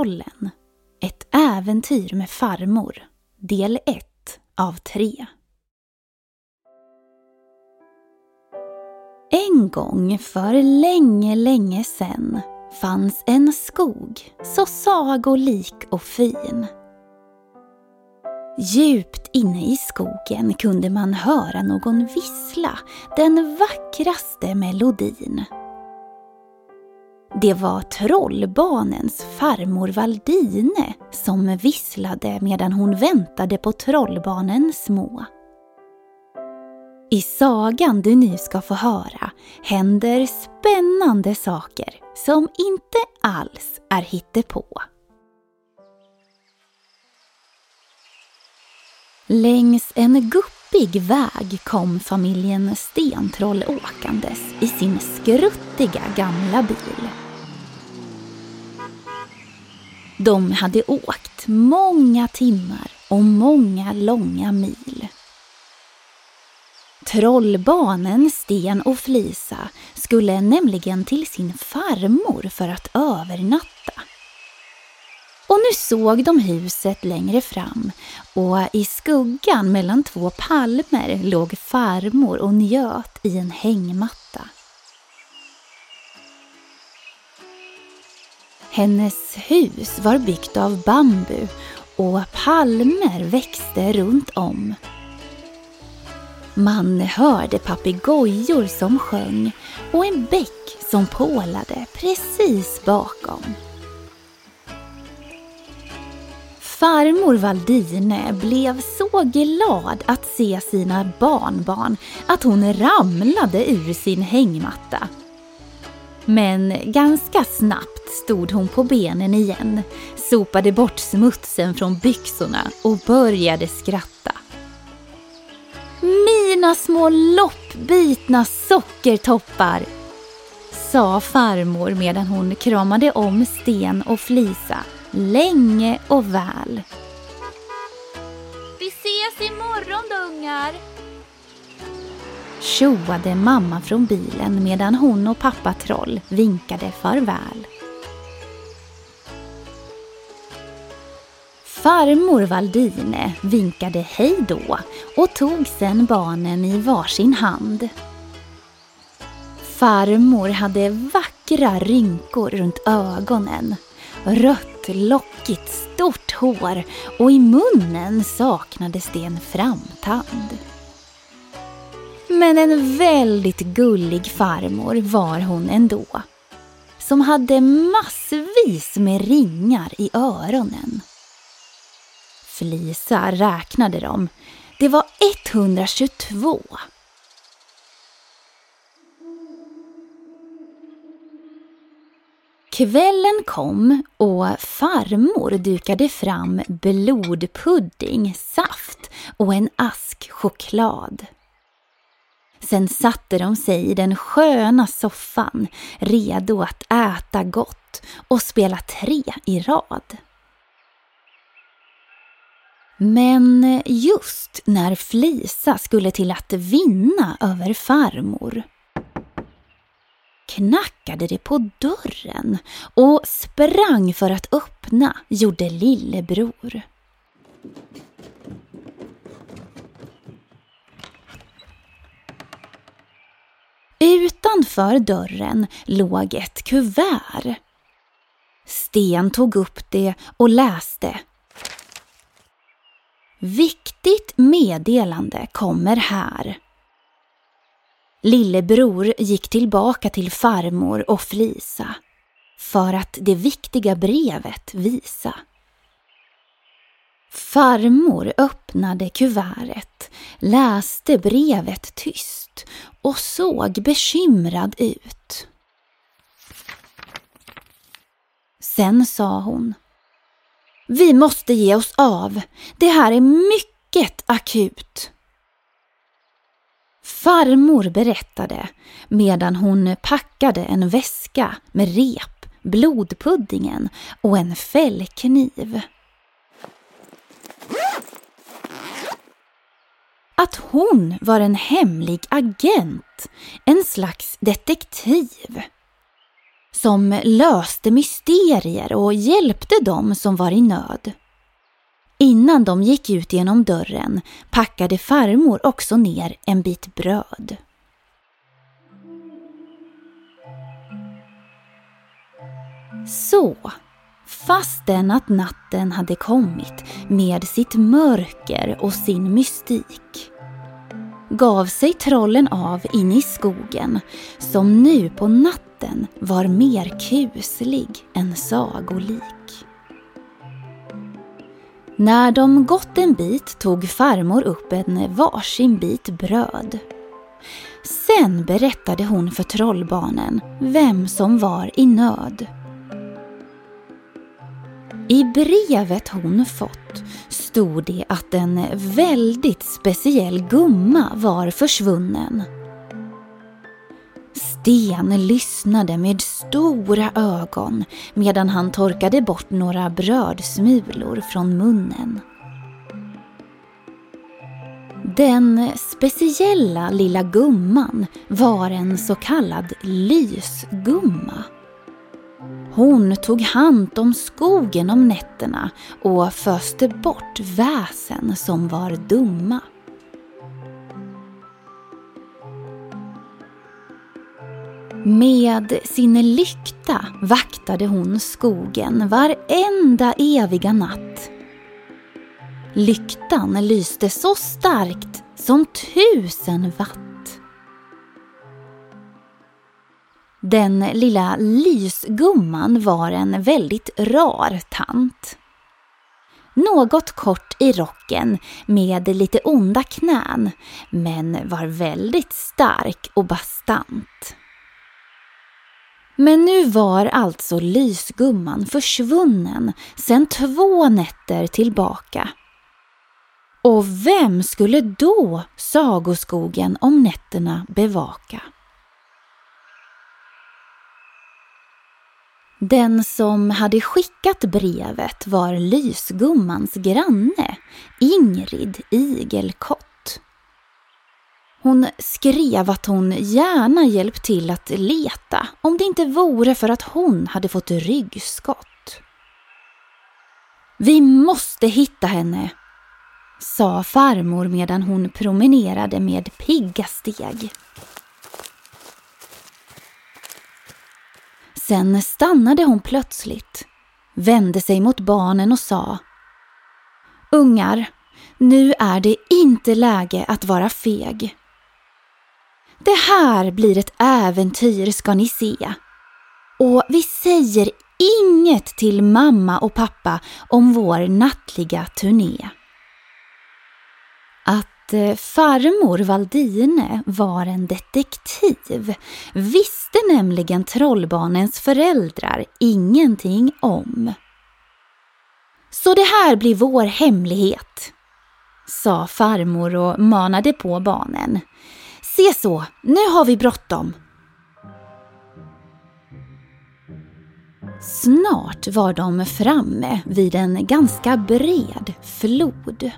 Trollen. Ett äventyr med farmor. Del 1 av 3. En gång för länge, länge sen fanns en skog så sagolik och fin. Djupt inne i skogen kunde man höra någon vissla den vackraste melodin. Det var trollbarnens farmor Valdine som visslade medan hon väntade på trollbarnen små. I sagan du nu ska få höra händer spännande saker som inte alls är hittepå. Längs en guppig väg kom familjen Stentroll åkandes i sin skruttiga gamla bil. De hade åkt många timmar och många långa mil. Trollbarnen Sten och Flisa skulle nämligen till sin farmor för att övernatta. Och nu såg de huset längre fram och i skuggan mellan två palmer låg farmor och njöt i en hängmatta. Hennes hus var byggt av bambu och palmer växte runt om. Man hörde papegojor som sjöng och en bäck som pålade precis bakom. Farmor Valdine blev så glad att se sina barnbarn att hon ramlade ur sin hängmatta. Men ganska snabbt stod hon på benen igen, sopade bort smutsen från byxorna och började skratta. Mina små loppbitna sockertoppar, sa farmor medan hon kramade om Sten och Flisa länge och väl. Vi ses imorgon då ungar! Tjoade mamma från bilen medan hon och pappa Troll vinkade farväl. Farmor Valdine vinkade hej då och tog sen barnen i varsin hand. Farmor hade vackra rynkor runt ögonen, rött lockigt stort hår och i munnen saknades det en framtand. Men en väldigt gullig farmor var hon ändå. Som hade massvis med ringar i öronen. Flisa räknade dem. Det var 122. Kvällen kom och farmor dukade fram blodpudding, saft och en ask choklad. Sen satte de sig i den sköna soffan, redo att äta gott och spela tre i rad. Men just när Flisa skulle till att vinna över farmor knackade det på dörren och sprang för att öppna gjorde lillebror. Utanför dörren låg ett kuvert. Sten tog upp det och läste. Viktigt meddelande kommer här. Lillebror gick tillbaka till farmor och Flisa för att det viktiga brevet visa. Farmor öppnade kuvertet, läste brevet tyst och såg bekymrad ut. Sen sa hon. Vi måste ge oss av. Det här är mycket akut. Farmor berättade medan hon packade en väska med rep, blodpuddingen och en fällkniv. Att hon var en hemlig agent, en slags detektiv. som löste mysterier och hjälpte dem som var i nöd. Innan de gick ut genom dörren packade farmor också ner en bit bröd. Så, fastän att natten hade kommit med sitt mörker och sin mystik gav sig trollen av in i skogen som nu på natten var mer kuslig än sagolik. När de gått en bit tog farmor upp en varsin bit bröd. Sen berättade hon för trollbarnen vem som var i nöd. I brevet hon fått stod det att en väldigt speciell gumma var försvunnen. Sten lyssnade med stora ögon medan han torkade bort några brödsmulor från munnen. Den speciella lilla gumman var en så kallad lysgumma. Hon tog hand om skogen om nätterna och föste bort väsen som var dumma. Med sin lykta vaktade hon skogen varenda eviga natt. Lyktan lyste så starkt som tusen watt. Den lilla lysgumman var en väldigt rar tant. Något kort i rocken med lite onda knän men var väldigt stark och bastant. Men nu var alltså lysgumman försvunnen sedan två nätter tillbaka. Och vem skulle då sagoskogen om nätterna bevaka? Den som hade skickat brevet var lysgummans granne, Ingrid Igelkott. Hon skrev att hon gärna hjälpt till att leta om det inte vore för att hon hade fått ryggskott. Vi måste hitta henne, sa farmor medan hon promenerade med pigga steg. Sen stannade hon plötsligt, vände sig mot barnen och sa Ungar, nu är det inte läge att vara feg. Det här blir ett äventyr ska ni se. Och vi säger inget till mamma och pappa om vår nattliga turné. Att att eh, farmor Valdine var en detektiv visste nämligen trollbarnens föräldrar ingenting om. Så det här blir vår hemlighet, sa farmor och manade på barnen. Se så, nu har vi bråttom. Snart var de framme vid en ganska bred flod.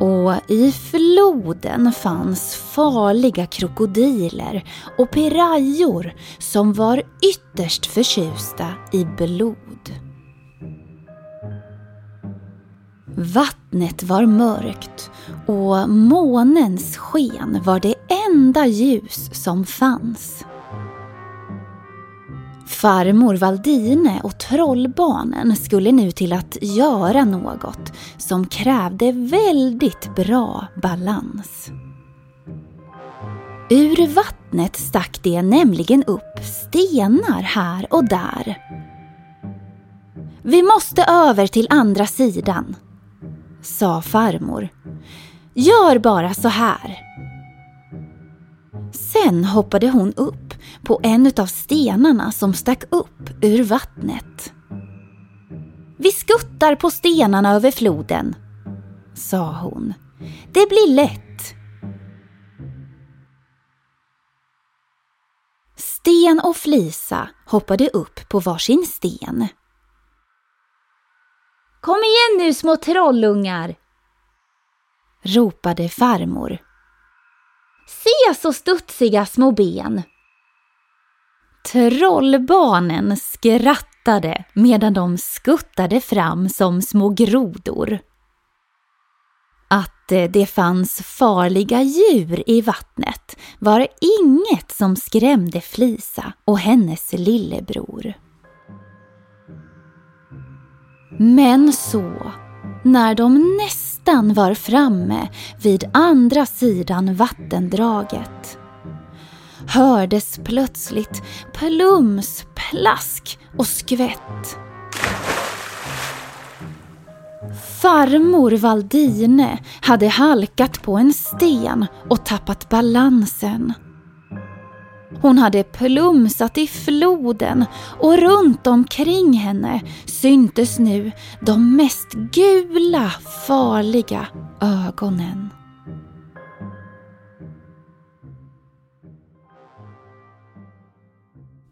Och i floden fanns farliga krokodiler och pirajor som var ytterst förtjusta i blod. Vattnet var mörkt och månens sken var det enda ljus som fanns. Farmor Valdine och trollbarnen skulle nu till att göra något som krävde väldigt bra balans. Ur vattnet stack det nämligen upp stenar här och där. Vi måste över till andra sidan, sa farmor. Gör bara så här. Sen hoppade hon upp på en av stenarna som stack upp ur vattnet. Vi skuttar på stenarna över floden, sa hon. Det blir lätt. Sten och Flisa hoppade upp på varsin sten. Kom igen nu små trollungar! ropade farmor. Se så studsiga små ben! Trollbarnen skrattade medan de skuttade fram som små grodor. Att eh, det fanns farliga djur i vattnet var inget som skrämde Flisa och hennes lillebror. Men så, när de nästan var framme vid andra sidan vattendraget hördes plötsligt plums, plask och skvätt. Farmor Valdine hade halkat på en sten och tappat balansen. Hon hade plumsat i floden och runt omkring henne syntes nu de mest gula, farliga ögonen.